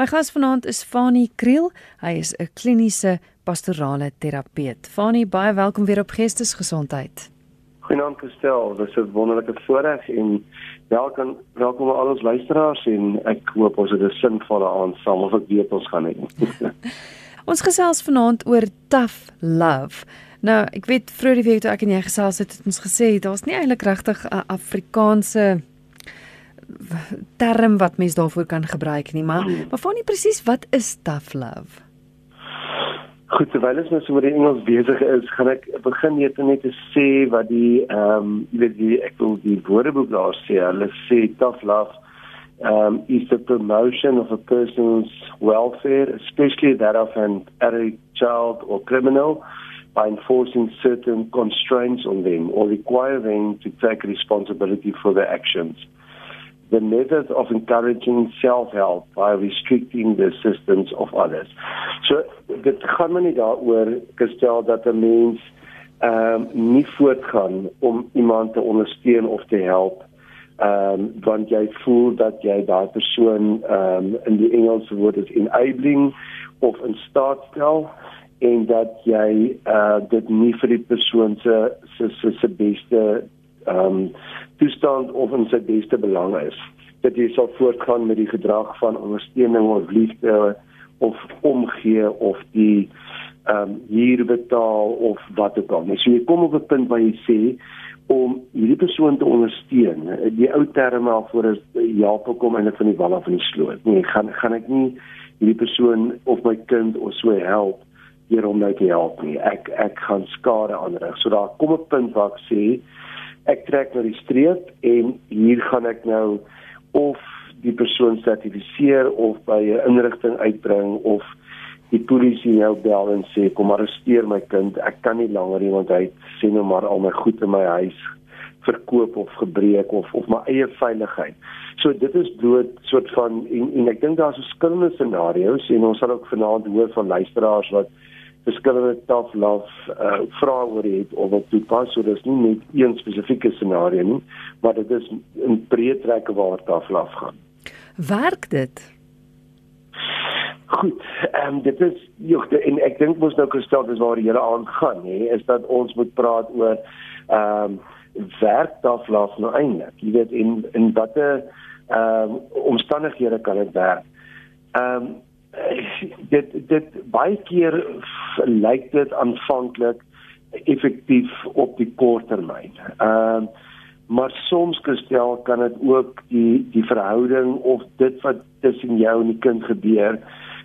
My gas vanaand is Fanie Kriel. Hy is 'n kliniese pastorale terapeut. Fanie, baie welkom weer op Geestesgesondheid. Goeienaand Christel, dit is 'n wonderlike voorreg en welkom welkom aan al ons luisteraars en ek hoop ons het 'n sinvolle aand saam of ek weet ons gaan hê. ons gesels vanaand oor tough love. Nou, ek weet vroeër die week toe ek en jy gesels het, het ons gesê daar's nie eintlik regtig 'n Afrikaanse term wat mens daarvoor kan gebruik nie, maar hmm. maar van nie presies wat is tough love? Goed, terwyl ons nou so met die Engels besig is, gaan ek begin net net te sê wat die ehm um, jy weet die ek wil die woordeboek daar sê, hulle sê tough love um is the promotion of a person's welfare, especially that of an adult child or criminal by enforcing certain constraints on them or require them to take responsibility for their actions the method of encouraging self-help by restricting the assistance of others. So dit gaan maar nie daaroor gestel dat 'n mens ehm um, nie voortgaan om iemand te ondersteun of te help ehm um, want jy voel dat jy daai persoon ehm um, in die Engelse woord is enabling of in staat stel en dat jy uh dit nie vir die persoon se se se beste ehm um, toestand of in sy beste belang is dat jy sal voortgaan met die gedrag van ondersteuning of liefde of omgee of die ehm um, hier betaal of wat ook al. So jy kom op 'n punt waar jy sê om hierdie persoon te ondersteun. Die ou terme daarvoor is help kom en dit van die wal af in die sloot. Nee, gaan gaan ek nie hierdie persoon of my kind of so help hier om nou te help nie. Ek ek gaan skade aanrig. So daar kom 'n punt waar ek sê ek trek na die streep en hier gaan ek nou of die persoon sertifiseer of by 'n inrigting uitbring of die polisie nou bel en sê kom arresteer my kind ek kan nie langer nie want hy sê nou maar al my goed in my huis verkoop of gebreek of of my eie veiligheid. So dit is bloot soort van en, en ek dink daar's verskillende scenario's en ons sal ook vanaand hoor van luisteraars wat verskillende love uh, vrae oor het of wat toepas so dis nie net een spesifieke scenario nie maar dit is 'n breë trekke waar love gaan. Werk dit? Goed ehm um, dit is joh en ek dink mos nou gestel dis waar die hele aand gaan hè is dat ons moet praat oor ehm um, werk love nou eintlik jy weet in in watter ehm um, omstandighede kan dit werk? Ehm um, dit dit baie keer lyk dit aanvanklik effektief op die kort termyn. Ehm uh, maar soms gestel kan dit ook die die verhouding of dit wat tussen jou en die kind gebeur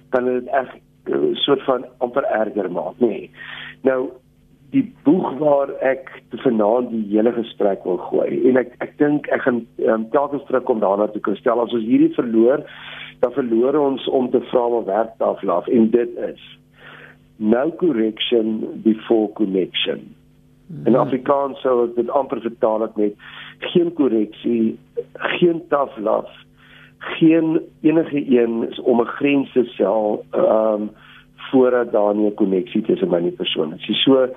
kan dit reg eh, soort van amper erger maak, nê. Nee. Nou die boek waar ek vanaand die hele gesprek wil gooi en ek ek dink ek gaan um, telkens terugkom daarna toe gestel as ons hierdie verloor dan verloor ons om te vra wat werk tafel af en dit is no correction before connection. Hmm. In Afrikaans sou dit amper vertaal het met geen korreksie, geen tafel af, geen enige een is om 'n grens te stel ehm um, voordat daar nie 'n koneksie tussen my en die persoon is. So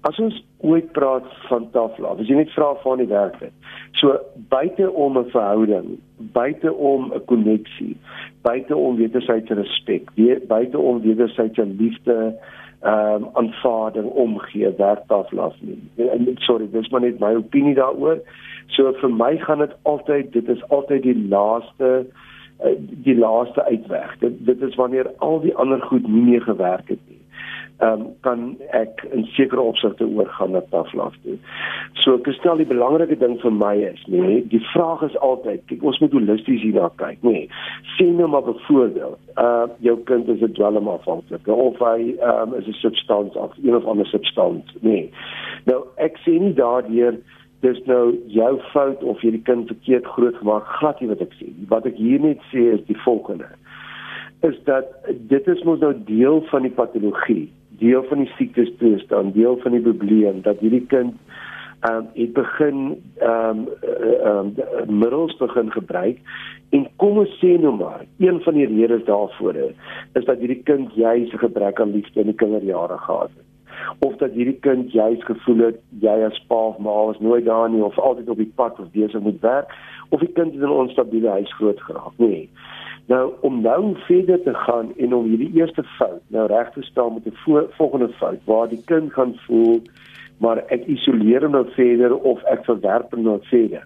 as ons ooit praat van tafel af, as jy net vra van die werk dit. So buite om 'n verhouding, buite om 'n koneksie, buite om wederwysige respek, buite om wederwysige liefde, ehm um, aanvaarding omgee werk daaraf nie. En sorry, dis maar net my opinie daaroor. So vir my gaan dit altyd, dit is altyd die laaste die laaste uitweg. Dit dit is wanneer al die ander goed nie meer gewerk het nie um, kan ek in sekere opsigte oorgaan na taflaf toe. So ek stel die belangrike ding vir my is, nee, die vraag is altyd, kyk ons moet holisties hierna kyk, nee. Sien nou maar byvoorbeeld, uh jou kind is 'n dwelmafhanklike of hy um, is 'n substans of een of ander substans, nee. Nou ek sien nie daardeur dis nou jou fout of jy die kind verkeerd grootgemaak glad nie wat ek sê. Wat ek hier net sê is die volgende is dat dit is mos nou deel van die patologie deel van die siektes toestaan, deel van die probleem dat hierdie kind ehm um, het begin ehm um, ehm um, middels begin gebruik en kom ons sê nou maar een van die redes daarvoor is dat hierdie kind juis 'n gebrek aan liefde in die kinderjare gehad het. Of dat hierdie kind juis gevoel het jy as pa of ma was nooit daar nie of altyd op die pad of besig met werk of die kind het in 'n onstabiele huis groot geraak nie nou om nou verder te gaan en om hierdie eerste fout nou reg te stel met 'n volgende fout waar die kind gaan voel maar ek isoleer hom nou verder of ek verwerp hom nou verder.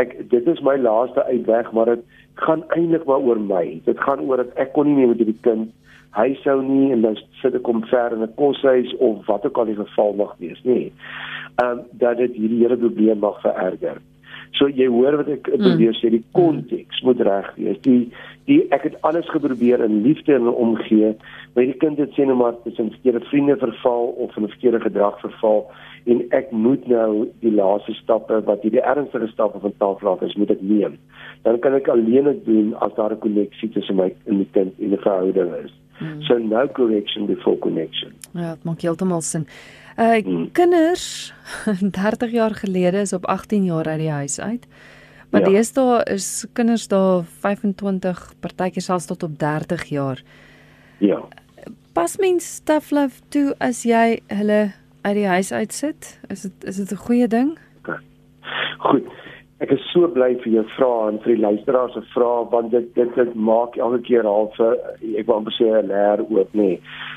Ek dit is my laaste uitweg maar dit gaan eintlik maar oor my. Dit gaan oor dat ek kon nie meer met hierdie kind hy sou nie en dan sit ek hom ver in 'n koshuis of wat ook al die geval mag wees nie. Ehm um, dat dit hierdie hele probleem mag vererger. So jy hoor wat ek probeer mm. sê, die konteks moet reg wees. Die die ek het alles geprobeer in liefde en omgee, maar die kind het sê net maar tussen verkeerde vriende verval of in verkeerde gedrag verval en ek moet nou die laaste stappe wat hierdie ernstige stappe van taalvlaag is, moet ek neem. Dan kan ek alleen dit doen as daar 'n koneksie tussen my en die kind en 'n verhouding is. Mm. So no correction before connection. Ja, dit maak heeltemal sin. Uh mm. kinders 30 jaar gelede is op 18 jaar uit die huis uit. Maar ja. deesdae is kinders daar 25, partykeer selfs tot op 30 jaar. Ja. Pas mens tough love toe as jy hulle uit die huis uitsit? Is dit is dit 'n goeie ding? Okay. Goed. Ek is so bly vir jou vrae en vir die luisteraars se vrae want dit dit dit maak elke keer half ek wou amper sê 'n leer oop nê.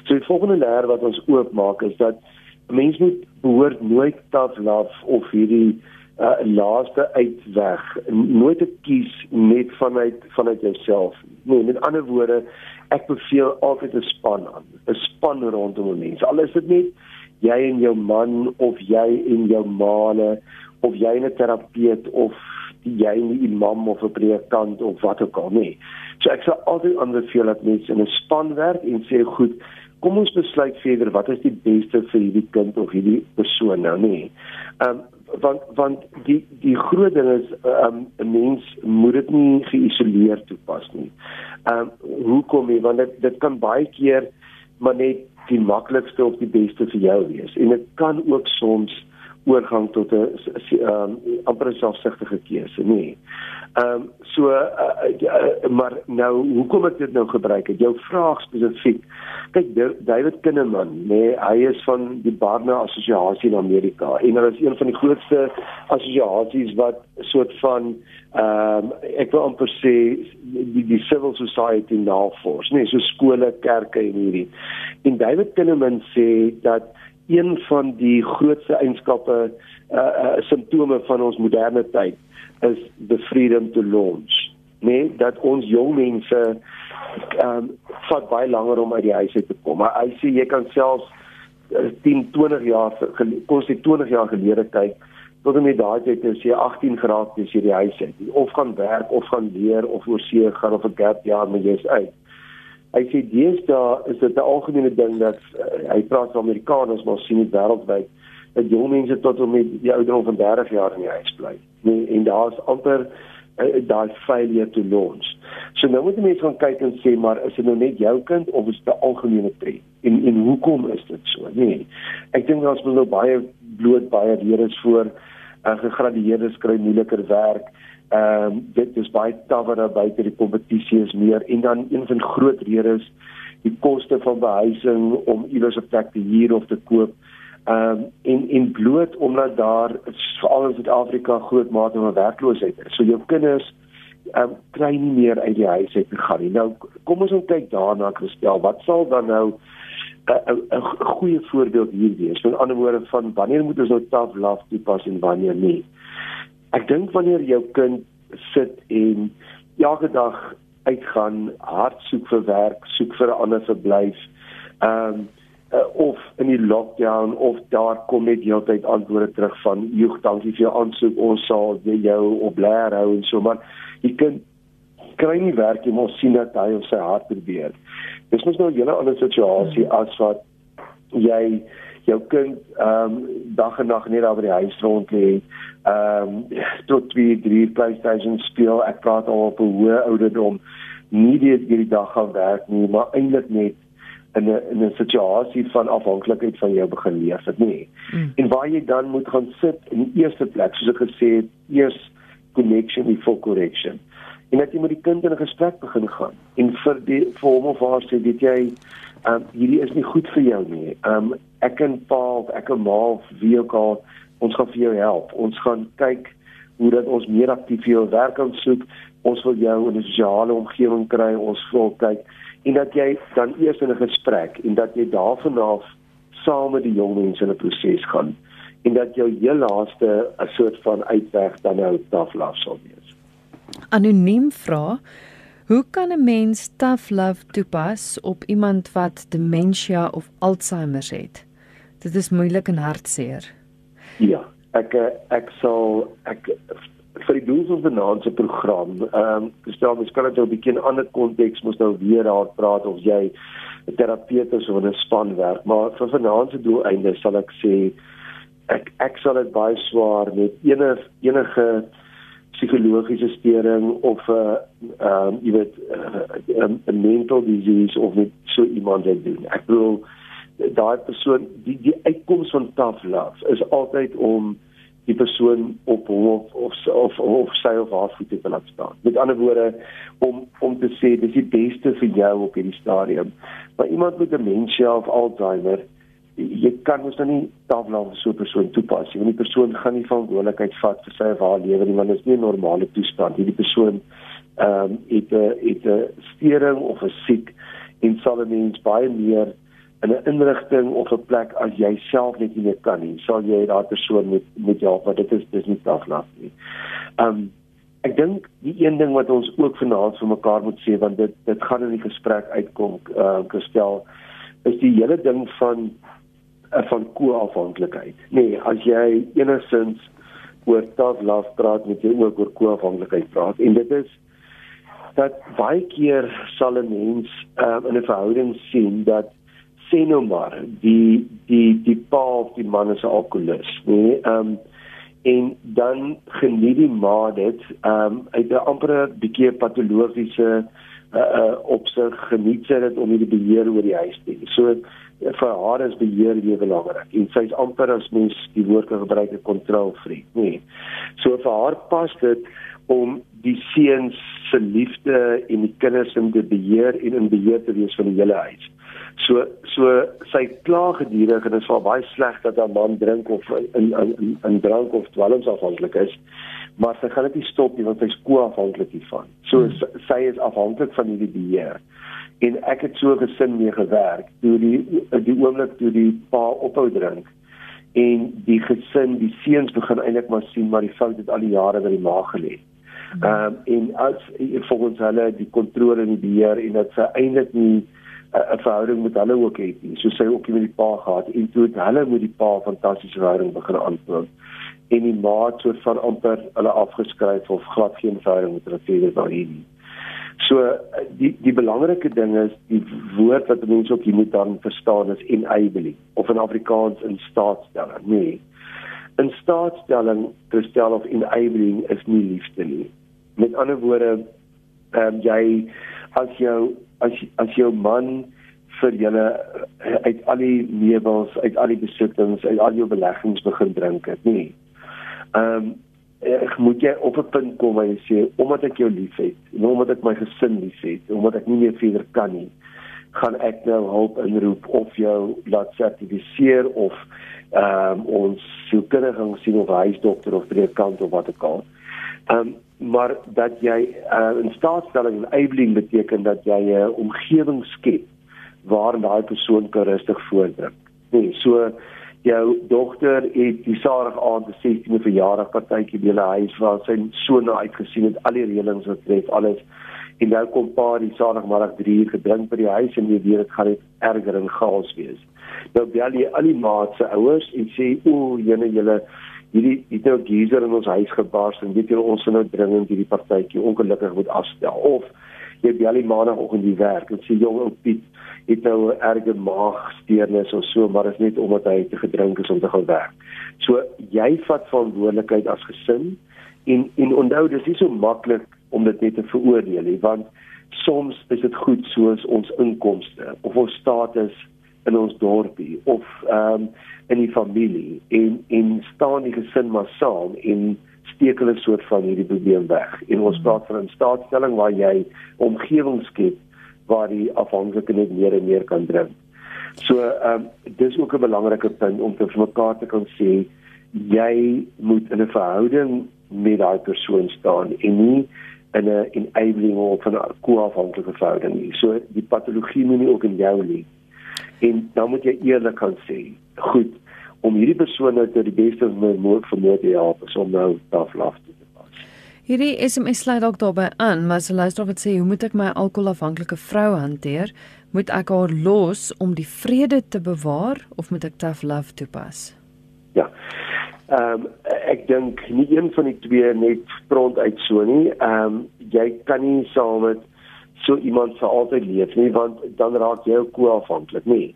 So die volgende leer wat ons oop maak is dat mense moet behoort nooit tough love of hierdie uh, laaste uitweg nooit te kies net vanuit vanuit jouself. Nee, met ander woorde, ek beveel altyd 'n span aan. 'n Span rondom 'n mens. Al is dit net jy en jou man of jy en jou maale of jy 'n terapeut of jy 'n imam of 'n predikant of wat ook al nie. So ek sal altyd aanbeveel dat mense in 'n span werk en sê goed, kom ons besluit verder wat is die beste vir hierdie kind of hierdie persoon nou nie. Ehm um, want want die die groot ding is ehm um, 'n mens moet dit nie geïsoleer toepas nie. Ehm um, hoekom nie? Want dit dit kan baie keer maar net die maklikste of die beste vir jou wees en dit kan ook soms oorgang tot 'n ehm um, amper selfsugtige keuse, nê. Ehm um, so uh, uh, maar nou hoekom ek dit nou gebruik het? Jou vraag spesifiek. Kyk David Kinneman, nê, hy is van die Barna Assosiasie in Amerika en hy is een van die grootste assosiasies wat soort van ehm um, ek wil amper sê die, die civil society navors, nê, so skole, kerke en hierdie. En David Kinneman sê dat een van die grootste eienskappe uh, uh simptome van ons moderne tyd is the freedom to launch. Nee, dat ons jong mense um, vat baie langer om uit die huis uit te kom. Maar hy sê jy kan selfs uh, 10, 20 jaar kos dit 20 jaar gelede kyk tot en met daai tyd jy 18 geraak jy die huis uit of gaan werk of gaan leer of oorsee gaan of 'n gap jaar met jy's uit hy sê deesdae is dit 'n algemene ding dat uh, hy praat van Amerikaners maar sien dit wêreldwyd dat jong mense tot om met die ouderdom van 30 jaar in die huis bly. Nee, en daar's amper uh, daai failure to launch. So nou moet mense gaan kyk en sê maar is dit nou net jou kind of is dit 'n algemene trend? En en hoekom is dit so? Nee. Ek dink ons moet nou baie bloot baie redes voor uh, gegradueerdes kry moeiliker werk. Ehm um, dit is baie tawer buite die kompetisie is meer en dan een van groot redes die koste van behuising om iewers 'n plek te huur of te koop. Ehm um, en en bloot omdat daar veral in Suid-Afrika groot mate van werkloosheid is. So jou kinders ehm um, kry nie meer uit die huis uit te gaan nie. Nou kom ons kyk daarna gestel. Wat sal dan nou 'n goeie voorbeeld hier wees? Met ander woorde van wanneer moet ons nou love toepas en wanneer nie? Ek dink wanneer jou kind sit en elke dag uitgaan, hard soek vir werk, soek vir 'n ander verblyf, ehm um, uh, of in die lockdown of daar kom net heeltyd antwoorde terug van joeg, dankie vir jou aansoek, ons sal jou op leer hou en so maar die kind kry nie werk jy moet sien dat hy of sy hart probeer. Dis mos nou 'n hele ander situasie hmm. as wat jy jou kind ehm um, dag en nag net daar by die huis rond lê. Ehm um, tot 2, 3 PlayStation speel. Ek praat al op 'n hoë ouderdom. Nie die hierdie dag gaan werk nie, maar eintlik net in 'n in 'n situasie van afhanklikheid van jou begin leef het nie. Mm. En waar jy dan moet gaan sit in die eerste plek, soos ek gesê het, eers connection before correction. En dat jy met die kind in 'n gesprek begin gaan en vir die vir hom of haar sê dit jy ehm um, hierdie is nie goed vir jou nie. Ehm um, ek en pa of ek en ma of wie ook al ons gaan vir jou help. Ons gaan kyk hoe dat ons meer aktief vir jou werk kan soek. Ons wil jou in 'n sosiale omgewing kry. Ons wil kyk en dat jy dan eers in 'n gesprek en dat jy daarvan af saam met die jong mense in 'n proses gaan en dat jou heel laaste 'n soort van uitweg dan nou taflaf sal wees. Anoniem vra Hoe kan 'n mens tough love toepas op iemand wat demensie of Alzheimer het? Dit is moeilik en hartseer. Ja, ek ek sal ek vir die doels van vanaand se program, ehm um, gestel mens kan dit nou 'n bietjie in 'n ander konteks mos nou weer daar praat of jy 'n terapeut is of 'n span werk, maar vir vanaand se doeleinde sal ek sê ek ek sal dit baie swaar met enige enige psigologiese steuring of 'n uh, ehm um, jy weet 'n uh, uh, mental disease of met so iemand wat doen. Ek bedoel daai persoon die die uitkoms van tough love is altyd om die persoon op hom of of of, of sy of haar voete te laat staan. Met ander woorde om om te sê dis die beste vir jou op hierdie stadium. Maar iemand met demensie of Alzheimer jy kan mos dan nie tafel so 'n persoon toepas nie. Die persoon gaan nie verantwoordelikheid vat vir sy of haar lewe nie, want dit is nie 'n normale toestand. Hierdie persoon ehm um, het 'n het 'n stering of 'n siek en sal mens baie meer in 'n inrigting of 'n plek as jy self net nie meer kan nie, sal jy daai persoon met met help, want dit is dis nie tafel nie. Um, ek dink die een ding wat ons ook vanaand vir mekaar moet sê want dit dit gaan in die gesprek uitkom, uh, gestel is die hele ding van uh, van koafhanklikheid. Nee, as jy enigstens oor love praat, moet jy ook oor koafhanklikheid praat en dit is dat baie keer sal 'n mens uh, in 'n verhouding sien dat sê nou maar die die die pa of die man is 'n alkolikus, nee, ehm um, en dan geniet die ma dit ehm um, uit 'n amper bietjie patologiese uh, uh, opsig geniet sy dit om die beheer oor die huis te hê. So vir haar is beheer weer belangrik en sy's amper as mens die woord kan gebruik 'n kontrolfreak nê nee. so vir haar pas dit om die seuns se liefde en die kinders in te beheer en in beheer te wees van die hele huis so so sy kla gedurig en dit is baie sleg dat haar man drink of in in in, in drank of dwelmsafhanklik is maar sy gaan dit nie stop nie want sy's koafhanklik hiervan so hmm. sy is afhanklik van hierdie beheer en ek het so gesin mee gewerk toe die die oomblik toe die pa ophou drink en die gesin die seuns begin eintlik maar sien maar die fout het al die jare by die ma gelê. Hmm. Ehm um, en as volgens hulle die kontrole en die beheer en dat sy eintlik nie 'n verhouding met hulle ook het nie. So sy ook met die pa gehad en toe het hulle met die pa fantastiese verhouding begin aanvoer en die ma het soort van amper hulle afgeskryf of glad geen verhouding met hulle wou hê nie. So die die belangrike ding is die woord wat mense ook hier moet dan verstaan is enabling of in Afrikaans in staatstelling. Nee. In staatstelling gestel of enabling is nie liefde nie. Met ander woorde, ehm um, jy as jou as as jou man vir julle eh, uit al die meubels, uit al die besittings, uit al jou beleggings begin drink het, nee. Ehm um, ek moet jy op 'n punt kom waar jy sê omdat ek jou liefhet en omdat ek my gesin liefhet omdat ek nie meer verder kan nie gaan ek nou hulp inroep of jou laat sertifiseer of ehm um, ons sielkundige sien of huisdokter of predikant of wat ook al. Ehm um, maar dat jy uh, in staatstelling enabling beteken dat jy 'n omgewing skep waar daai persoon kan rustig voordruk. Nee, so jou dogter het die Saterdag aand 'n 16de verjaardag partytjie by hulle huis waar sy so na uitgesien het al die reëlings wat tref alles en nou kom pa die Saterdagmiddag 3 uur gedrink by die huis en jy weet dit gaan net erger en chaos wees. Nou bel jy al die maats se ouers en sê o, jene julle hierdie het nou geyser in ons huis gebars en weet julle ons moet nou dringend hierdie partytjie ongelukkig moet afstel of jy bel die maandagooggend die werk en sê jong ou Piet het nou 'n erge maagsteurnis of so, maar is net omdat hy te gedrink is om te gaan werk. So jy vat verantwoordelikheid as gesin en en onthou dis nie so maklik om dit net te veroordeel nie, want soms is dit goed soos ons inkomste of ons status in ons dorpie of ehm um, in die familie en en staan die gesin maar saam en steek hulle soort van hierdie probleem weg. En ons praat van 'n staatstelling waar jy omgewings skep waar die afhanklike net meer en meer kan drink. So ehm um, dis ook 'n belangrike punt om te vir mekaar te kan sê jy moet in 'n verhouding met daai persoon staan en nie in 'n enabling of 'n koafhanklike verhouding nie. So die patologie moet nie ook in jou lê. En dan moet jy eerlik kan sê, goed, om hierdie persoon nou tot die beste moontlik vermoë te help, is om nou taflaf te pas. Hierdie SMS sluit dalk daarbey aan, maar as 'n luisteraar wat sê, hoe moet ek my alkoholafhanklike vrou hanteer? Moet ek haar los om die vrede te bewaar of moet ek tough love toepas? Ja. Ehm um, ek dink nie een van die twee net front uit so nie. Ehm um, jy kan nie saam met so iemand vir altyd leef nie want dan raak jy ook koafhanklik nie.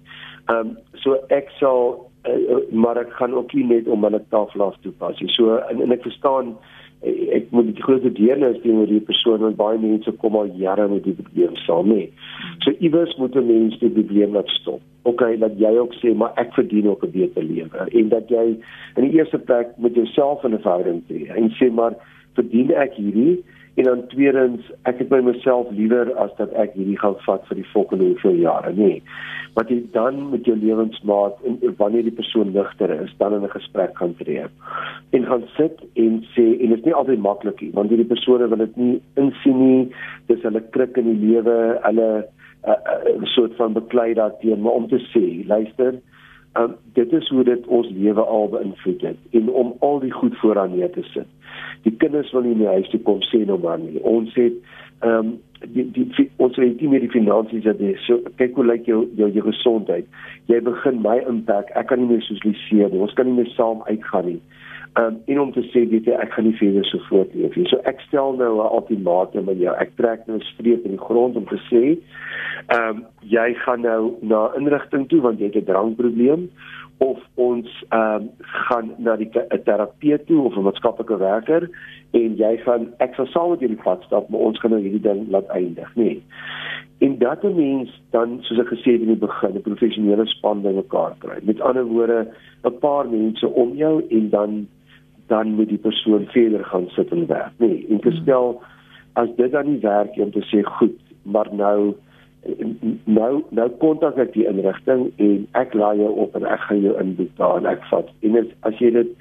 Ehm um, so ek sal uh, maar ek gaan ook nie net om hulle tafel af toepas nie. So en, en ek verstaan ek moet die groot deernis teenoor die persoon want baie mense kom al jare met die probleem saam mee. So iewers moet 'n mens die probleem laat stop. OK, dat jy ook sê maar ek verdien ook 'n beter lewe en dat jy in die eerste plek met jouself in 'n verhouding tree en sê maar verdien ek hierdie En dan tweedens, ek het by myself liewer as dat ek hierdie gaan vat vir die volgende hoeveel jare, nee. Wat jy dan met jou lewensmaat en wanneer die persoon ligter is, dan in 'n gesprek gaan tree. En gaan sit en sê en dit is nie altyd maklik nie, want hierdie persone wil dit nie insien nie. Dis hulle krik in die lewe, hulle 'n uh, uh, soort van beklei daarteen, maar om te sê, luister, um, dit is hoe dit ons lewe al beïnvloed het en om al die goed vooraan neer te sit die kinders wil nie in die huis toe kom sê nou maar nie. Ons het ehm um, die, die ons het nie meer die finansies dat jy so kyk hoe lyk jou jou jou gesondheid. Jy begin my impak. Ek kan nie meer sosialiseer nie. Ons kan nie meer saam uitgaan nie. Um, en om te sê jy ek gaan nie verder so voortleef nie. So ek stel nou 'n ultimatum aan jou. Ek trek nou 'n streep in die grond om te sê ehm um, jy gaan nou na inrigting toe want jy het 'n drankprobleem of ons ehm um, gaan na die terapeut toe of 'n maatskaplike werker en jy gaan ek sal saam met julle pad stap maar ons gaan nou hierdie ding laat eindig nê. Nee. En dat 'n mens dan soos ek gesê het in die begin 'n professionele span bymekaar kry. Met ander woorde 'n paar mense om jou en dan dan moet die persoon verder gaan sit en werk nê. Nee. En te hmm. stel as dit dan nie werk om te sê goed, maar nou nou nou kontak ek die inrigting en ek laai jou op en ek gaan jou inboek daar en ek vat en as, as jy dit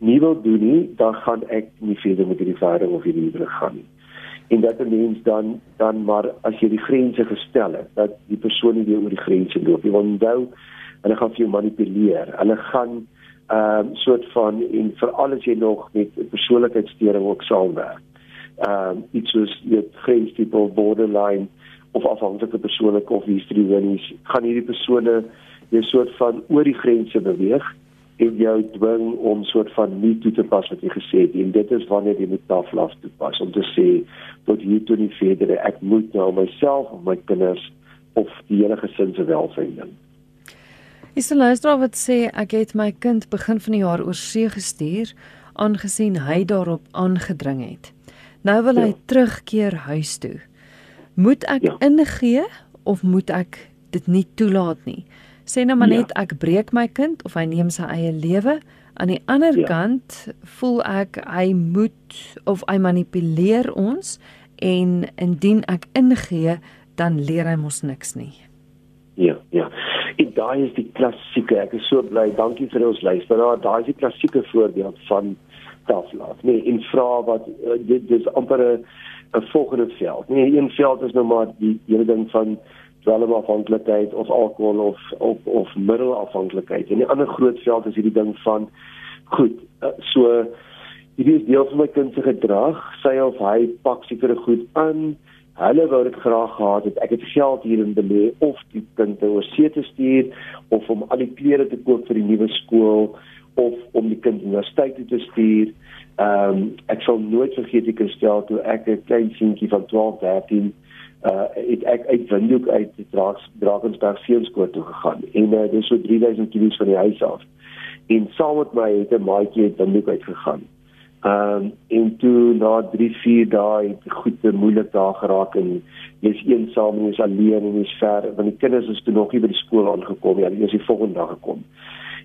nie wil doen nie dan gaan ek nie verder met hierdie verhouding of hierdie huwelik gaan nie en dat 'n mens dan dan maar as jy die grense gestel het dat die persoon nie weer oor die grense loop nie want onthou hulle gaan vir jou manipuleer hulle gaan 'n um, soort van en veral as jy nog met persoonlikheidssteuring ook saamwerk. Ehm um, iets soos jy grenstipe borderline of afhanklike persone of histrionies gaan hierdie persone jy soort van oor die grense beweeg en jou dwing om soort van nie toe te pas wat jy gesê het en dit is wanneer jy moet taflas toepas om te sê tot hier toe nie verder ek moet nou myself of my kinders of die hele gesin se welstand dink Is die luisteraar wat sê ek het my kind begin van die jaar oor see gestuur aangesien hy daarop aangedring het. Nou wil hy ja. terugkeer huis toe. Moet ek ja. ingee of moet ek dit nie toelaat nie? Sê nou maar ja. net ek breek my kind of hy neem sy eie lewe. Aan die ander ja. kant voel ek hy moet of hy manipuleer ons en indien ek ingee dan leer hy mos niks nie. Ja, ja. En daai is die klassieke. Ek is so bly. Dankie vir ons luisteraar. Daai is die klassieke voorbeeld van taflaat. Nee, in vra wat uh, dit dis amper 'n 'n volgende veld. Nee, een veld is nou maar die hele ding van dwelmafhanklikheid of alkohol of of of middelafhanklikheid. En die ander groot veld is hierdie ding van goed, uh, so hierdie is deel van my kind se gedrag, sy of hy pak sekere goed aan. Hulle wou dit graag gehad het. Ek het geld hierin belê of die kind te oorsee te stuur of om al die klere te koop vir die nuwe skool of om die kind universiteit toe te stuur. Ehm um, ek sal nooit vergeet ek gestel toe ek 'n klein seentjie van 12, 13 uh het ek uit Windhoek uit die Draaks Drakensberg seunskool toe gegaan en uh, dis so 3000 km van die huis af. En saam met my het 'n maatjie uit Windhoek uit gegaan. Ehm um, en toe na 3, 4 dae het goed te moeilik daar geraak en jy's eensaam en jy's alleen en jy's ver want die kinders is toe nog nie by die skool aangekom nie. Hulle is die volgende dag gekom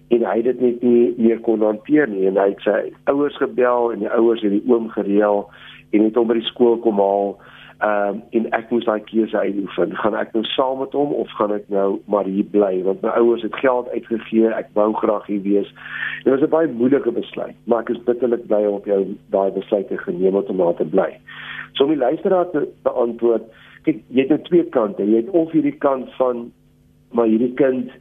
en hy het dit net nie meer kon hanteer nie en hy het sy ouers gebel en die ouers het die oom gereël en het hom by die skool kom haal Ehm um, en ek moes daai keuse uitoefen. Gaan ek nou saam met hom of gaan ek nou maar hier bly want my ouers het geld uitgegee. Ek wou graag hier wees. Dit was 'n baie moeilike besluit, maar ek is bitterlik bly om jou daai besluit te geneem om daar te bly. So om die luisteraar te beantwoord, kyk, jy het nou twee kante. Jy het of hierdie kant van maar hierdie kind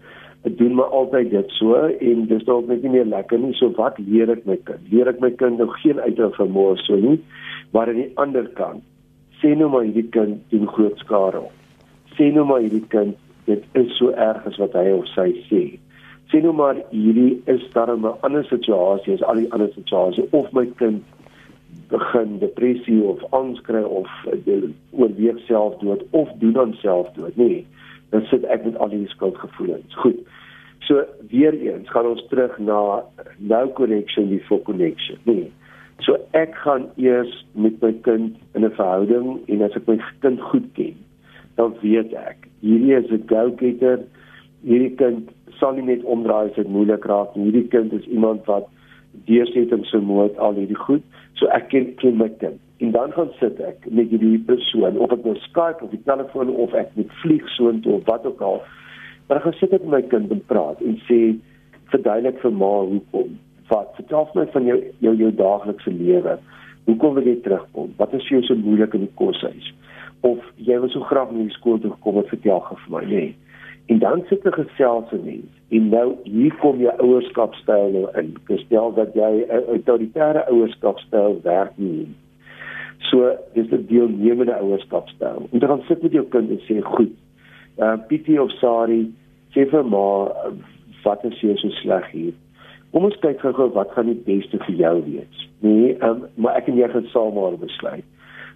doen maar altyd dit so en dis dalk net nie meer lekker nie. So wat leer ek my kind? Leer ek my kind nou geen uitdaging vermoë so nie, maar aan die ander kant sê nou maar hierdie kind doen groot skade op. Sê nou maar hierdie kind dit is so erg as wat hy of sy sê. Sê nou maar hierdie is darem 'n ander situasie as al die ander situasies of my kind begin depressie of angs kry of oorweeg selfdood of doen dan selfdood, nee. Dan sit ek met al die skuldgevoelens. Goed. So weer eens gaan ons terug na no connection before connection. Nee. So ek gaan eers met my kind in 'n verhouding en as ek my kind goed ken, dan weet ek hierdie is 'n go-getter. Hierdie kind sal nie net omdraai as dit moeilik raak nie. Hierdie kind is iemand wat deurset om so mooi al hierdie goed. So ek ken ken my kind. En dan gaan sit ek met hierdie persoon of ek nou Skype of die telefoon of ek met vlieg soontoe of wat ook al. Maar ek gaan sit ek met my kind en praat en sê verduidelik vir ma hoekom vat. Vertel my van jou jou jou daaglikse lewe. Hoekom wil jy terugkom? Wat is vir jou so moeilik in die koshuis? Of jy wil so graag na die skool toe gekom het, vertel gou vir my, nê. Nee. En dan sit 'n geselse mens. En nou hier kom jou ouerskapstyl nou in. Gestel dat jy 'n autoritaire ouerskapstyl werk nie. So, dis 'n deelnemende ouerskapstyl. En dan sit met jou kind en sê, "Goed. Uh Pietie of Sari, sê vir ma wat is jy so sleg hier?" Kom ons kyk gou-gou wat gaan die beste vir jou wees. Nee, um, maar ek en jy gaan saam maar besluit.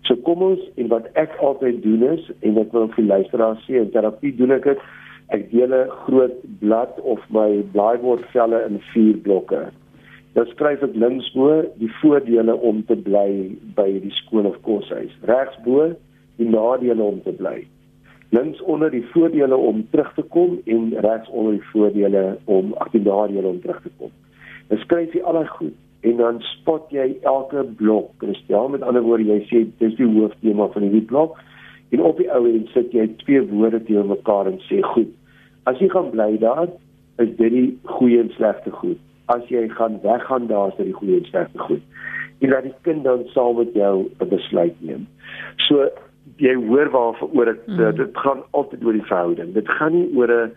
So kom ons en wat ek altyd doen is en wat wil vir luisteraars sê in terapie doen ek dit ek deel 'n groot blad of my blaaibordvelle in vier blokke. Dan skryf ek linksbo die voordele om te bly by die skool of koshuis. Regsbo die nadele om te bly links onder die voordele om terug te kom en regs onder die voordele om ag die nadele om terug te kom. Dan skryf jy alles goed en dan spot jy elke blok. Kristel met ander woorde jy sê dis die hooftema van hierdie blok en op die ou end sit jy twee woorde teenoor mekaar en sê goed. As jy gaan bly daar is dit die goeie en slegte goed. As jy gaan weggaan daar is dit die goeie en slegte goed. En laat die kind dan saam met jou 'n besluit neem. So jy hoor waarvoor oor dit mm. dit gaan altyd oor die verhouding. Dit gaan nie oor 'n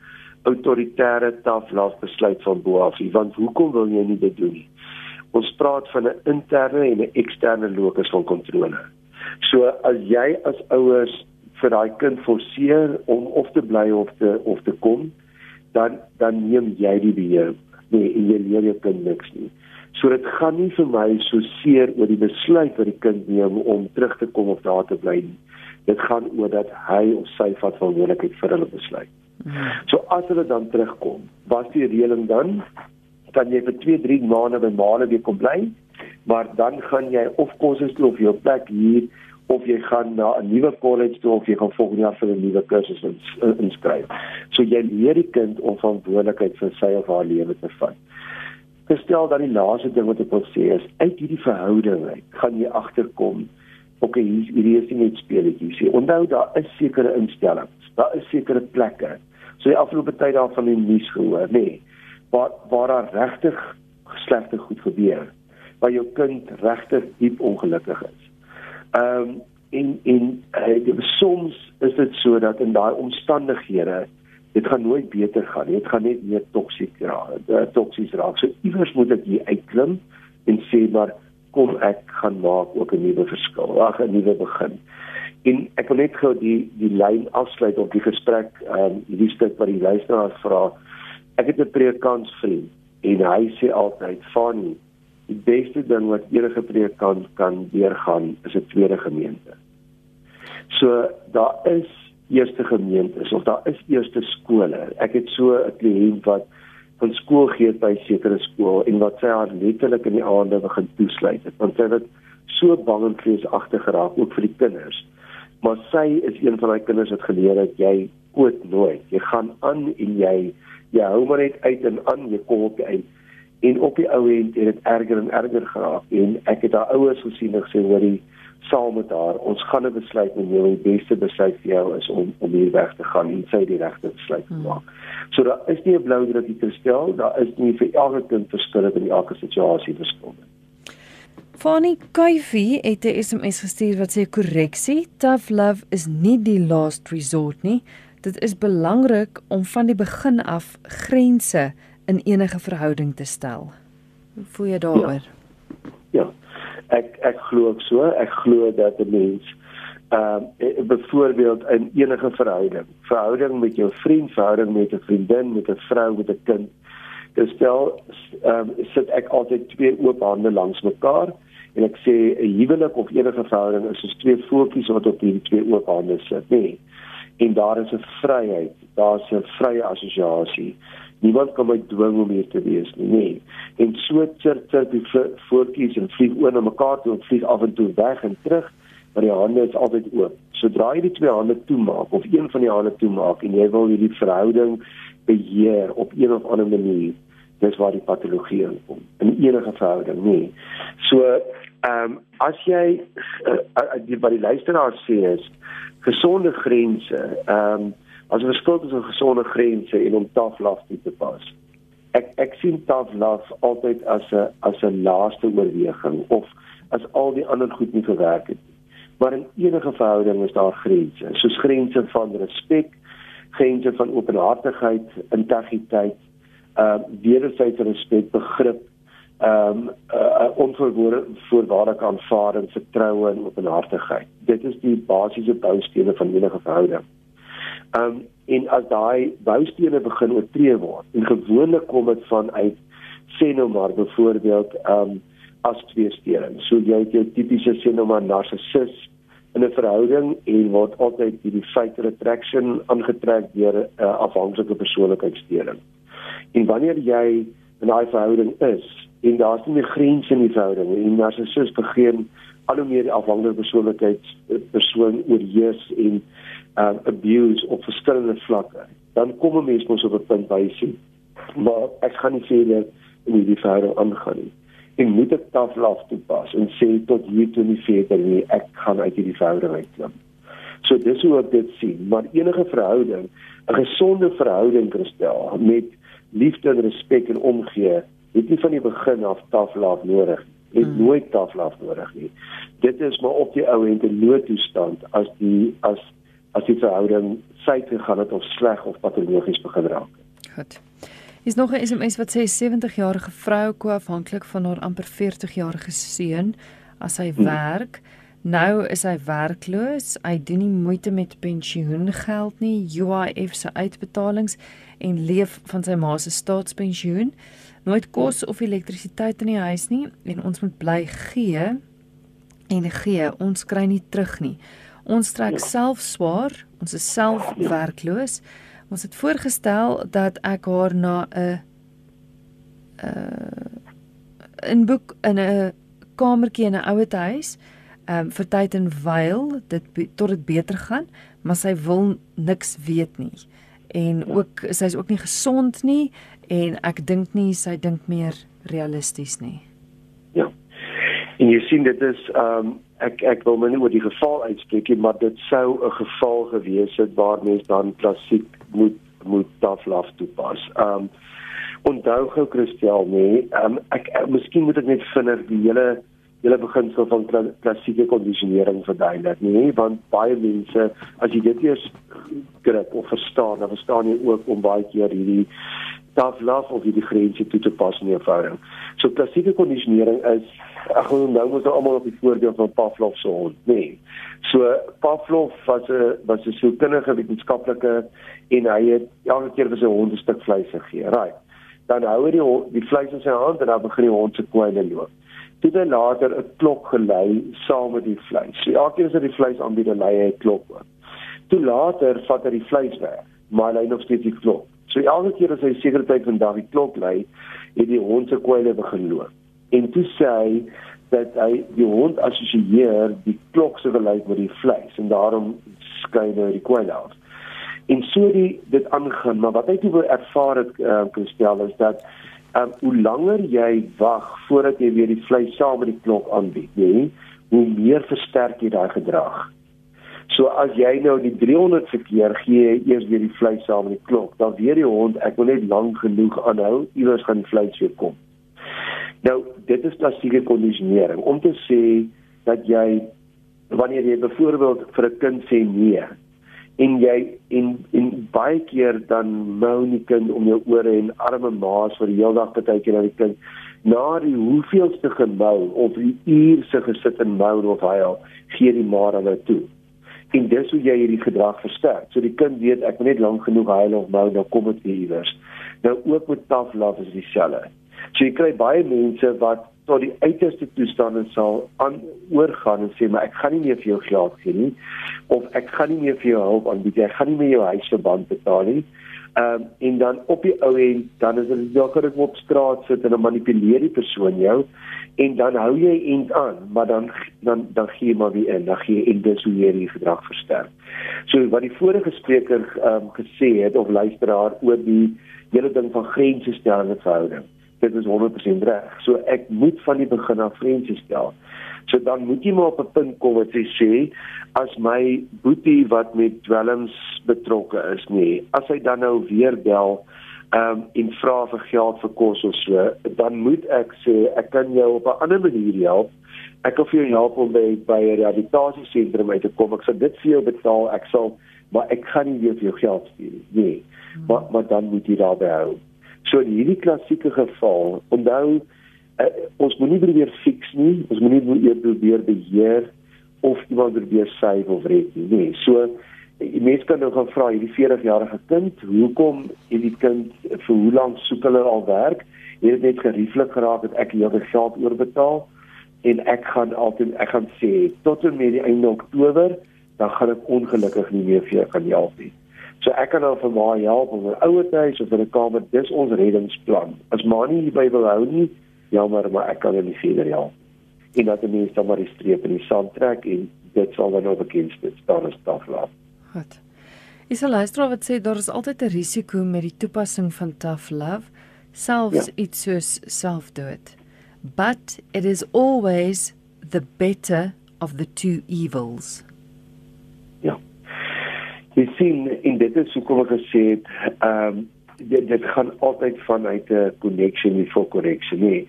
autoritaire taflaas besluit van bo af nie, want hoekom wil jy nie dit doen nie? Ons praat van 'n interne en 'n eksterne locus van kontrole. So as jy as ouers vir daai kind forceer om of te bly of te of te kom, dan dan neem jy die beheer. Nee, jy leer jou kind niks nie. So dit gaan nie vir my so seer oor die besluit wat die kind neem om terug te kom of daar te bly nie dit gaan oor dat hy of sy vat verantwoordelikheid vir hulle besluit. Hmm. So as hulle dan terugkom, was die reëling dan kan jy vir 2, 3 maande by maande weer kom bly, maar dan gaan jy of kursus toe of jou plek hier of jy gaan na 'n nuwe college toe of jy gaan volgende jaar vir 'n nuwe kursus inskryf. So jy leer die kind om verantwoordelikheid vir sy of haar lewe te vat. Gestel dat die laaste ding wat ek wil sê is uit hierdie verhouding uit, gaan jy agterkom ok hier hierdie is nie net speletjies nie. Onthou daar is sekere instellings, daar is sekere plekke. So die afgelope tyd daar van die nuus gehoor, nê, nee, waar waar daar regtig slegte goed gebeur, waar jou kind regtig diep ongelukkig is. Ehm um, en en uh, soms is dit so dat in daai omstandighede dit gaan nooit beter gaan nie. Dit gaan net meer toksiek raak. Uh, toksies raak. So iewers moet ek hier uitklim en sê maar kom ek gaan maak ook 'n nuwe verskil, ag 'n nuwe begin. En ek wil net gou die die lyn afsluit op die gesprek, ehm um, hierdie stuk wat die luisteraars vra. Ek het 'n predikant vriend en hy sê altyd, "Fanie, die beste ding wat enige predikant kan deurgaan is 'n tweede gemeente." So daar is eerste gemeentes of daar is eerste skole. Ek het so 'n kliënt wat van skool gee by sekere skool en wat sy haar letterlik in die aande begin toesluit het want sy het so bang en vreesagtig geraak ook vir die kinders maar sy is een van daai kinders wat geleer het jy koot nooit jy gaan aan en jy jy hou maar net uit en aan jy kom op die eind en op die ou end het dit erger en erger geraak en ek het haar ouers gesien en gesê hoorie saam met haar. Ons gaan 'n besluit neem. Die beste besluit vir jou is om om hier weg te gaan en sy die regte besluit te maak. So daar is nie 'n blou druk te stel, daar is nie vir elke kind verskil in elke situasie verskil nie. Fanny Kuifie het 'n SMS gestuur wat sê korreksie, tough love is nie die last resort nie. Dit is belangrik om van die begin af grense in enige verhouding te stel. Hoe voel jy daaroor? Ja. ja. Ek ek glo ook so. Ek glo dat 'n mens ehm uh, byvoorbeeld in enige verhouding, verhouding met jou vriend, verhouding met 'n vriendin, met 'n vrou, met 'n kind, stel ehm um, sit ek altyd twee oop hande langs mekaar en ek sê 'n huwelik of enige verhouding is soos twee voetjies wat op hierdie twee oop hande sit, nê. Nee. En daar is 'n vryheid, daar's 'n vrye assosiasie. Niemand kan my dwing om hier te wees nie, nê. Nee. En so sit sit die voetjies en vlieg oor na mekaar toe en vlieg af en toe weg en terug, maar die hande is altyd oop. Sodra jy die twee hande toemaak of een van die hande toemaak en jy wil hierdie verhouding beheer op een of ander manier, dis waar die patologie inkom in enige verhouding nie. So, ehm um, as jy uh, uh, by die luisteraar sê is gesonde grense, ehm um, as 'n verskil tussen gesonde grense en om love toe te pas. Ek ek sien love altyd as 'n as 'n laaste oorweging of as al die ander goed nie gewerk het nie. Maar in enige verhouding is daar grense, soos grense van respek, grense van openhartigheid, integriteit, uh wederwysige respek, begrip, ehm um, uh, onvoorwaardelike aanvaarding, vertroue en openhartigheid. Dit is die basiese boustene van enige verhouding. Ehm um, en as daai boustene begin oortree word, en gewoonlik kom dit vanuit sê nou maar byvoorbeeld ehm um, as twee stene. So jy het jou tipiese sê nou maar narcissus in 'n verhouding en word altyd hierdie fatal attraction aangetrek deur 'n uh, afhanklike persoonlikheidssteuring. En wanneer jy in daai verhouding is en daar's nie meer grense in die verhouding en narcissus begin al hoe meer afhanklike persoonlikheids persoon oorheers en uh, abuse op verskillende vlakke, dan kom 'n mens mos op 'n punt jy sien maar ek gaan nie sê dat in hierdie verhouding aangaan nie. Ek moet dit taflaf toepas en sê tot hier toe nie verder nie, ek gaan uit hierdie verhouding uitklim. So dis hoe ek dit sien, maar enige verhouding, 'n gesonde verhouding kristel met liefde en respek en omgee, het nie van die begin af taflaaf nodig. Het hmm. nooit taflaaf nodig nie. Dit is maar op die ou end 'n noodtoestand as die as as die verhouding syt gegaan het of sleg of patologies begin raak. Goed. Is nog 'n SMS wat sê 70-jarige vrou koafhanklik van haar amper 40-jarige seun as hy hmm. werk. Nou is hy werkloos. Hy doen nie moeite met pensioengeld nie, UIF se uitbetalings en leef van sy ma se staatspensioen. Nooit kos of elektrisiteit in die huis nie en ons moet bly gee en gee. Ons kry nie terug nie. Ons trek ja. self swaar. Ons is self werkloos. Ons het voorgestel dat ek haar na 'n uh 'n boek in 'n kamertjie in 'n ouete huis ehm um, vir tyd en wyl dit tot dit beter gaan, maar sy wil niks weet nie en ja. ook sy is ook nie gesond nie en ek dink nie sy dink meer realisties nie. Ja. En jy sien dit is ehm um, ek ek wil my nie oor die geval uitspreek nie, maar dit sou 'n geval gewees het waar mens dan klassiek moet moet taflaf toepas. Ehm um, onthou gou Christel nê, ehm um, ek, ek miskien moet ek net vinnig die hele hele beginsel van klassieke kondisionering verduidelik nie want baie mense as jy dit eers grip of verstaan dan verstaan jy ook om baie keer hierdie love of hierdie grense toe te pas in jou verhouding. So klassieke kondisionering is ag nou moet ons almal op die voorbeeld van Pavlov se hond, nê. Nee. So Pavlov was 'n was 'n sielkundige wetenskaplike en hy het elke keer vir sy hond 'n stuk vleis gegee. Right. Dan hou hy die, die vleis in sy hand en dan begin die hond se kwyle loop toe hy later 'n klok gelei saam met die vleis. So elke keer as hy die vleis aanbied, lei hy 'n klok ook. Toe later vat hy die vleis weg, maar hy nog steeds die klok. So elke keer as hy sekere tyd van dag die klok lei, het die hond se kwyle begin loop. En toe sê hy dat hy die hond assosieer die klok se gelyk met die vleis en daarom skei hy die kwyle af. En so die dit aangaan, maar wat hy toe ervaar het uh, kan stel is dat um, hoe langer jy wag voordat jy weer die vleis saam met die klok aanbied, nê, hoe meer versterk jy daai gedrag. So as jy nou die 300 verkeer gee eers weer die vleis saam met die klok, dan weet die hond ek wil net lank genoeg aanhou, iewers gaan vleis weer kom. Nou, dit is klassieke kondisionering om te sê dat jy wanneer jy byvoorbeeld vir 'n kind sê nee en jy en en baie keer dan mou die kind om jou ore en arme maas vir die hele dag partykeer aan die kind na die hoeveelste gemou of die uur se gesit en mou of hy al gee die maar aan toe. En dis hoe jy hierdie gedrag versterk. So die kind weet ek moet net lank genoeg huil of mou dan kom dit iewers. Nou ook met love is dieselfde. So jy kry baie mense wat tot die uiterste toestande sal aan oorgaan en sê maar ek gaan nie meer vir jou geld gee nie of ek gaan nie meer vir jou hulp aanbied ek gaan nie meer jou huisverband betaal nie. Ehm um, en dan op die ou end dan is dit dalk dat ek op straat sit en dan manipuleer die persoon jou en dan hou jy end aan maar dan dan dan gee jy maar weer in dan gee jy en dis hoe jy die gedrag versterk. So wat die vorige spreker ehm um, gesê het of luisteraar oor die hele ding van grense stel in 'n verhouding dit is 100% reg. So ek moet van die begin af grense stel. So dan moet jy maar op 'n punt kom wat jy sê as my boetie wat met dwelms betrokke is nie, as hy dan nou weer bel ehm um, en vra vir geld vir kos of so, dan moet ek sê ek kan jou op 'n ander manier help. Ek kan vir jou help om by by 'n rehabilitasiesentrum uit te kom. Ek sal dit vir jou betaal. Ek sal maar ek kan nie weer vir jou geld stuur nie. Nee. Maar maar dan moet jy daarby hou. So in hierdie klassieke geval, onthou uh, ons moenie probeer fix nie, ons moenie probeer beheer of iemand probeer save of red nie. Nee, so die mens kan nou gaan vra hierdie 40-jarige kind, hoekom het die kind vir hoe lank soek hulle al werk? Het dit net gerieflik geraak dat ek hierdie geld oorbetaal en ek gaan altyd ek gaan sê tot en met die einde Oktober dan gaan ek ongelukkig nie meer vir jou kan help nie. So ek kan dan vir ma help om 'n ouer huis of 'n kamer, dis ons reddingsplan. As ma nie hierby wil hou nie, jammer, maar ek kan nie verder help. En dat mense dan maar die streep in die sand trek en dit sal dan nou bekend staan as taf laat. Goed. Is 'n luisteraar wat sê daar is altyd 'n risiko met die toepassing van tough love, selfs ja. iets soos selfdood. But it is always the better of the two evils jy sien en dit is hoekom ek gesê het ehm um, dit dit gaan altyd vanuit 'n connection nie for correction nie.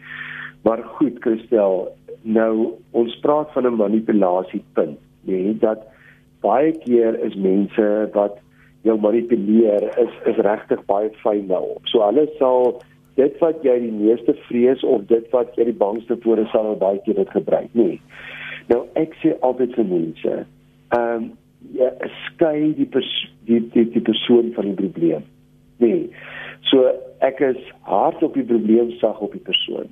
Maar goed Christel nou ons praat van 'n manipulasiepunt nê dat baie keer is mense wat jou manipuleer is is regtig baie fyn daarop. So hulle sal dit wat jy die meeste vrees of dit wat jy die bangste voor is sal baie keer dit gebruik nê. Nou ek sê altyd vir mense ehm um, ja, skei die, pers die die die persoon van die probleem. Nee. So ek is hard op die probleem sag op die persoon.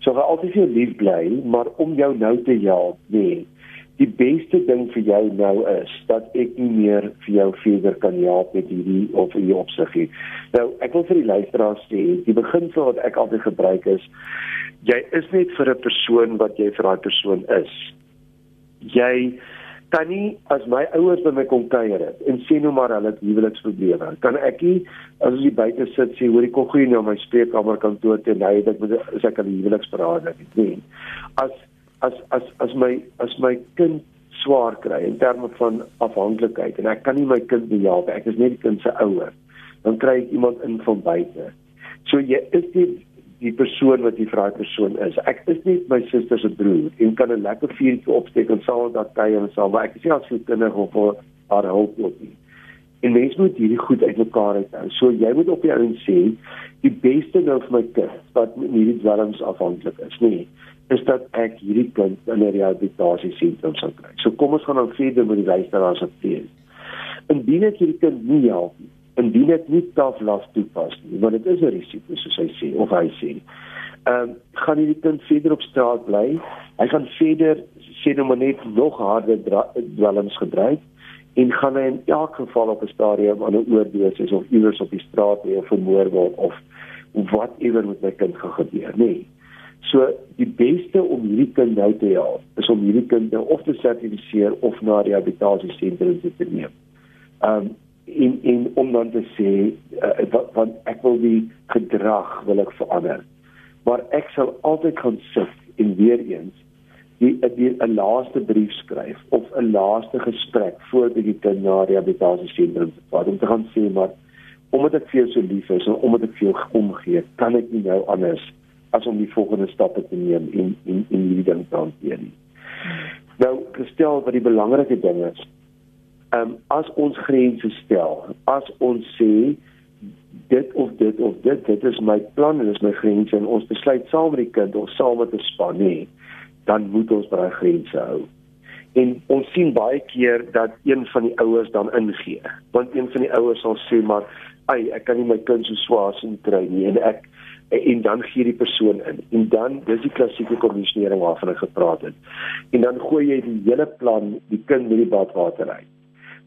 So gaan altyd jou lief bly, maar om jou nou te help, nee. Die beste ding vir jou nou is dat ek nie meer vir jou verder kan help met hierdie of hierdie opsig nie. Nou, ek wil vir die luisteraars sê, die beginsel wat ek altyd gebruik is, jy is net vir 'n persoon wat jy vir daai persoon is. Jy kan nie as my ouers by my kom kuier en sê nou maar hulle het huweliksprobleme. Kan ek nie as jy buite sit sê hoor ek kom gou na my spreekkamer kantoor toe en hy dit moet as ek 'n huweliksverrader het nie. As as as as my as my kind swaar kry in terme van afhanklikheid en ek kan nie my kind behelp ek is net die kind se ouer dan kry ek iemand in van buite. So jy is nie die persoon wat vir daai persoon is. Ek is nie my suster se broer en kan 'n lekker vuurtjie opsteek en saam dat kuier en saam, maar ek is nie as 'n kind of vir haar hulp ook nie. En mens moet hierdie goed uitmekaar uithou. So jy moet op die ou en sê die beste nou vir my kind wat nie die dwelms afhanklik is nie is dat ek hierdie kind in 'n rehabilitasie sentrum sal kry. So kom ons gaan dan verder met die luisteraars op teen. Indien ek hierdie kind nie help nie, indien dit nie taflas toepas nie want dit is 'n risiko soos hy sê of hy sê. Ehm um, gaan hierdie kind verder op straat bly. Hy gaan verder sê nou maar net nog harder dwelms gedryf en gaan hy in elk geval op 'n stadium aan 'n oordosis of iewers op die straat weer vermoor word of wat ewer met my kind gaan gebeur, nê. Nee. So die beste om hierdie kind nou te help is om hierdie kind nou of te sertifiseer of na 'n rehabilitasiesentrum te neem. Ehm um, en en om dan te sê uh, want ek wil die gedrag wil ek verander. Maar ek sal altyd gaan sit en weer eens die 'n laaste brief skryf of 'n laaste gesprek voordat die kind na rehabilitasiesentrum vat om te gaan sê maar omdat ek vir jou so lief is en omdat ek vir jou omgee, kan ek nie nou anders as om die volgende stappe te neem en en en hierdie ding te hanteer nie. Nou, gestel wat die belangrike ding is. Ehm um, as ons grense stel, as ons sê dit of dit of dit dit is my plan en dis my grense en ons besluit saam met die kind of saam met 'n span nie dan moet ons by grense hou. En ons sien baie keer dat een van die ouers dan ingee. Want een van die ouers sal sê maar, "Ag, ek kan nie my kind so swaar sien kry nie." En ek en dan gee die persoon in. En dan dis die klassieke kondisionering waarvan ek gepraat het. En dan gooi jy die hele plan die kind met die badwater uit.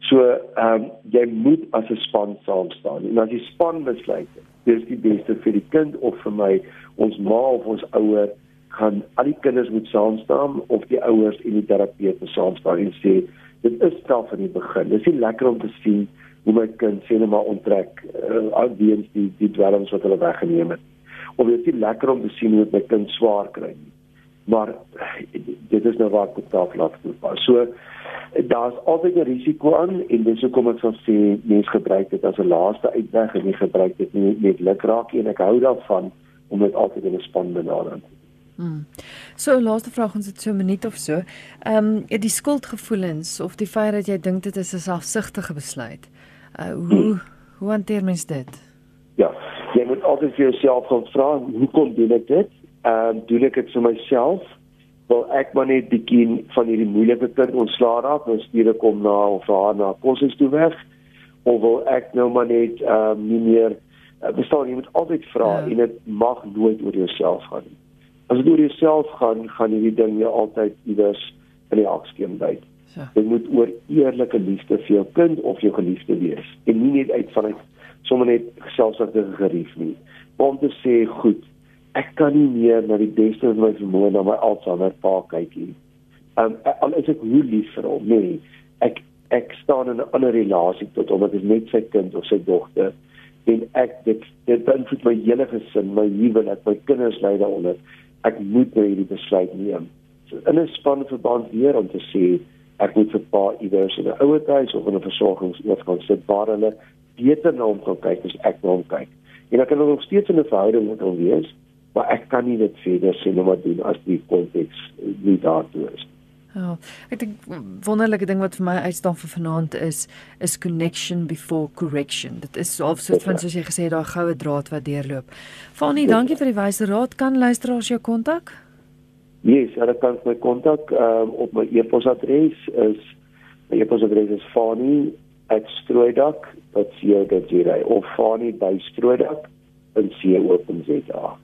So, ehm um, jy moet as 'n span saam staan. En as die span besluit, dis die beste vir die kind of vir my, ons ma of ons ouer gaan al die kinders moet saam staan of die ouers en die terapeut moet saam staan en sê dit is straf in die begin. Dit is nie lekker om te sien hoe my kind sê net maar onttrek uh, al die die die dwelms wat hulle weggeneem het. Of dit is nie lekker om te sien hoe my kind swaar kry nie. Maar dit is nou waar ek dit laat toe. So daar's altyd 'n risiko aan en dis hoekom ek sal sê mense gebruik dit as 'n laaste uitweg en nie gebruik dit nie net lukraak en ek hou daarvan om dit altyd in 'n span benader te Hmm. So laaste vraag ons het so 'n minuut of so. Ehm um, die skuldgevoelens of die feit dat jy dink dit is 'n selfsugtige besluit. Uh hoe hmm. hoe hanteer mens dit? Ja, jy moet altyd vir jouself gaan vra, hoe kom doen ek dit? Ehm uh, doen ek dit vir myself? Wil ek maar net bietjie van hierdie moeilike kind ontslaa raak, nou stuur ek hom na of haar na koshuis toe weg? Of wil ek nou maar net ehm uh, nie meer uh, bestaan jy moet altyd vra ja. en dit mag nooit oor jouself gaan nie as dit oor jouself gaan, gaan hierdie ding jou altyd iewers in die hakskeem byt. Ja. Dit moet oor eerlike liefde vir jou kind of jou geliefde wees en nie net uit van uit sommer net selfsugtige gerief nie. Om te sê, goed, ek kan nie meer na die beste van my vermoë na my Alzheimer pa kyk nie. Um al is ek hoe lief vir hom, nee, ek ek staan in 'n ander relasie tot hom, dit is net sy kind of sy dogter en ek dit dit beïnvloed my hele gesin, my huwelik, my kinders lei daaronder ek moet nou hierdie besluit neem. So in 'n span verband weer om te sê ek moet vir pa iewers in 'n ouer huis of in 'n versorgingsoord gaan sit waar hulle beter na hom kan kyk as ek na hom kyk. En ek kan nog steeds in 'n verhouding met hom wees, maar ek kan nie dit verder sê nou maar doen as die konteks nie daartoe is. Ja, ek dink wonderlike ding wat vir my uitstaan vir vanaand is is connection before correction. Dit is half so van soos jy gesê daai goue draad wat deurloop. Fanie, dankie vir die wyse raad. Kan luisteraars jou kontak? Ja, yes, hulle kan my kontak um, op my e-posadres is my e-posadres is fanie@strooidak.co.za of fanie@strooidak.co.za.